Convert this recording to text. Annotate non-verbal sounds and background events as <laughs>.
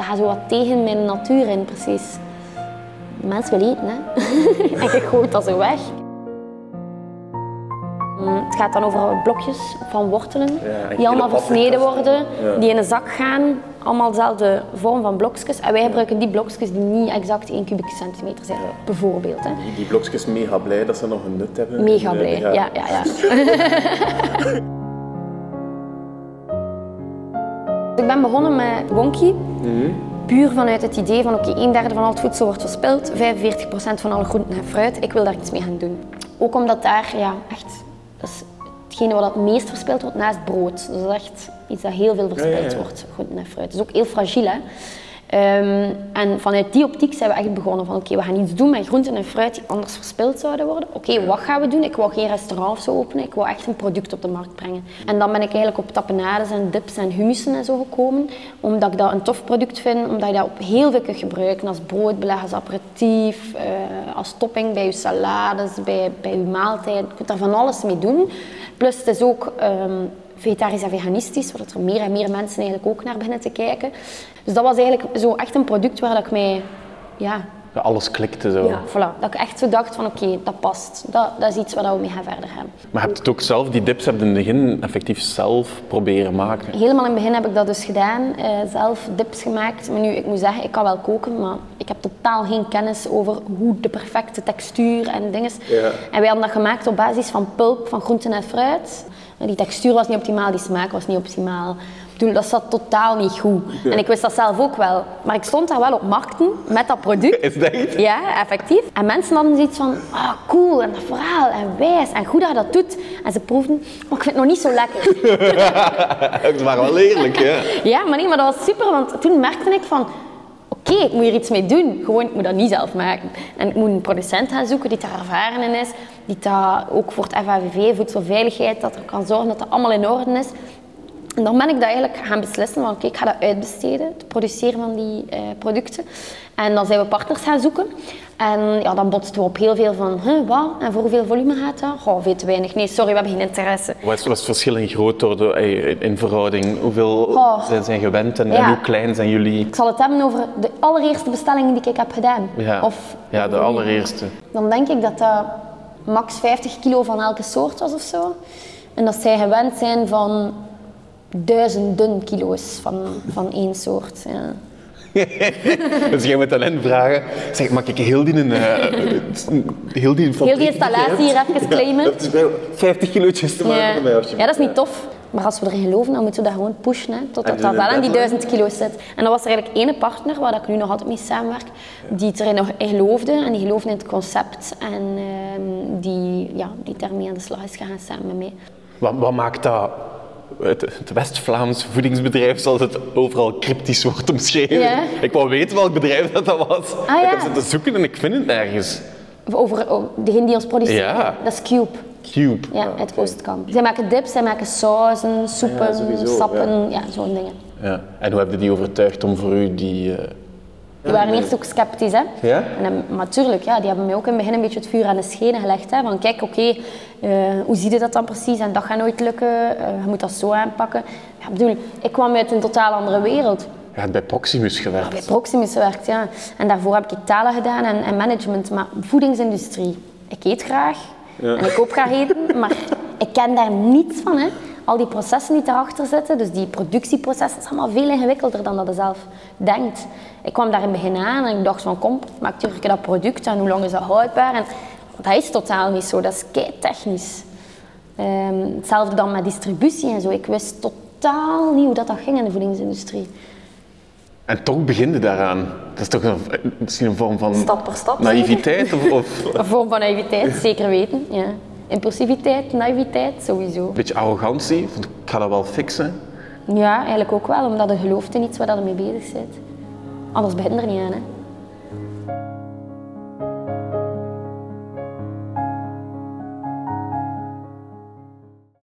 dat gaat zo wat tegen mijn natuur in, precies. De mens wil eten, hè. <laughs> en je gooit dat zo weg. Mm, Het gaat dan over blokjes van wortelen, en die allemaal versneden worden, Ja. die in een zak gaan, allemaal dezelfde vorm van blokjes. En wij gebruiken die blokjes die niet exact 1 kubieke centimeter zijn, bijvoorbeeld. Hè. Die, die blokjes mega blij dat ze nog een nut hebben. Mega En, blij, eh, ja, ja, ja. <laughs> <laughs> ik ben begonnen met Wonky. Puur vanuit het idee van oké, een derde van al het voedsel wordt verspild, 45% van alle groenten en fruit. Ik wil daar iets mee gaan doen. Ook omdat daar ja, echt, dat is hetgene wat het meest verspild wordt naast brood. Dus dat is echt iets dat heel veel verspild Ja, ja, ja. wordt, groenten en fruit. Het is ook heel fragiel. Hè? Ehm, en vanuit die optiek zijn we echt begonnen van oké, we gaan iets doen met groenten en fruit die anders verspild zouden worden. Oké, wat gaan we doen? Ik wou geen restaurant of zo openen, ik wou echt een product op de markt brengen. En dan ben ik eigenlijk op tapenades en dips en hummussen en zo gekomen, omdat ik dat een tof product vind, omdat je dat op heel veel kunt gebruiken, als broodbeleg, als aperitief, eh, als topping bij je salades, bij, bij je maaltijd. Je kunt daar van alles mee doen. Plus het is ook ehm, vegetarisch en veganistisch, zodat er meer en meer mensen eigenlijk ook naar beginnen te kijken. Dus dat was eigenlijk zo echt een product waar dat ik mij, ja, Ja, Alles klikte zo. ja voilà, dat ik echt zo dacht van oké, dat past. Dat, dat is iets waar we mee gaan verder gaan. Maar heb je het ook zelf, die dips heb je in het begin effectief zelf proberen maken? Helemaal in het begin heb ik dat dus gedaan, eh, zelf dips gemaakt. Maar nu, ik moet zeggen, ik kan wel koken, maar ik heb totaal geen kennis over hoe de perfecte textuur en dingen. Ja. En wij hadden dat gemaakt op basis van pulp van groenten en fruit. Die textuur was niet optimaal, die smaak was niet optimaal. Bedoel, dat zat totaal niet goed. En ik wist dat zelf ook wel. Maar ik stond daar wel op markten met dat product. <laughs> Is dat echt? Ja, effectief. En mensen hadden zoiets van, ah, cool, en dat verhaal, en wijs, en goed dat je dat doet. En ze proefden, maar ik vind het nog niet zo lekker. <laughs> Het waren wel eerlijk, ja. <laughs> Ja, maar nee, maar dat was super, want toen merkte ik van... Ik moet hier iets mee doen. Gewoon, ik moet dat niet zelf maken. En ik moet een producent gaan zoeken die daar ervaren in is. Die dat ook voor het FAVV, voedselveiligheid, dat er kan zorgen dat dat allemaal in orde is. En dan ben ik dat eigenlijk gaan beslissen van oké, ik ga dat uitbesteden, het produceren van die eh, producten. En dan zijn we partners gaan zoeken. En ja, dan botsten we op heel veel van, huh, wat? En voor hoeveel volume gaat dat? Goh, veel te weinig. Nee, sorry, we hebben geen interesse. Wat is, wat is het verschil in grootte eh, in verhouding? Hoeveel zijn, gewend en, hoe klein zijn jullie? Ik zal het hebben over de allereerste bestellingen die ik heb gedaan. Ja, Of, ja de allereerste. Dan denk ik dat dat max 50 kilo van elke soort was of zo. En dat zij gewend zijn van duizenden kilo's van, van één soort. Ja. <laughs> Dus jij moet aan hen vragen, zeg, mag ik heel die, eh, heel die, Heel die installatie hier even claimen. Dat is wel 50 kilootjes te maken Ja. voor mij, alsjeblieft. ja, dat is niet tof. Maar als we erin geloven, dan moeten we dat gewoon pushen. Hè, totdat En dat wel aan die duizend kilo zit. En dat was er eigenlijk ene partner, waar ik nu nog altijd mee samenwerk, die het erin nog in geloofde. En die geloofde in het concept. En ehm, die, ja, die daarmee aan de slag is gegaan samen met mij. Wat, wat maakt dat het, het West-Vlaams voedingsbedrijf, zoals het overal cryptisch wordt omschreven? Ja. Ik wou weten welk bedrijf dat, dat was. Ah, ja. Ik heb zitten zoeken en ik vind het nergens. Over oh, degene die ons produceert, Ja. dat is Cube. Cube. Ja, uit Oostkamp. Zij maken dips, zij maken sauzen, soepen, sowieso, sappen, ja, zo'n dingen. Ja. En hoe heb je die overtuigd om voor u die... eh, Die waren eerst ook sceptisch, hè. Ja? En, dan- maar tuurlijk, ja, die hebben mij ook in het begin een beetje het vuur aan de schenen gelegd. Hè. Van kijk, oké, eh, hoe zie je dat dan precies? En dat gaat nooit lukken, eh, je moet dat zo aanpakken. Ja, ik bedoel, ik kwam uit een totaal andere wereld. Je hebt bij Proximus gewerkt. Bij Proximus gewerkt, ja. En daarvoor heb ik talen gedaan en, en management. Maar voedingsindustrie, ik eet graag en ik koop graag eten, maar ik ken daar niets van. Hè. Al die processen die erachter zitten, dus die productieprocessen, is allemaal veel ingewikkelder dan dat je zelf denkt. Ik kwam daar in het begin aan en ik dacht van kom, maak terug dat product en hoe lang is dat houdbaar? En dat is totaal niet zo, dat is kei technisch. Ehm, hetzelfde dan met distributie en zo. Ik wist totaal niet hoe dat, dat ging in de voedingsindustrie. En toch begin je daaraan. Dat is toch een, misschien een vorm van Stap per stap. naïviteit? Of, of <laughs> Een vorm van naïviteit, zeker weten. Ja impulsiviteit, naïviteit sowieso. Een beetje arrogantie, ik ga dat wel fixen. Ja, eigenlijk ook wel, omdat je gelooft in iets waar je mee bezig bent. Anders begint er niet aan. Hè.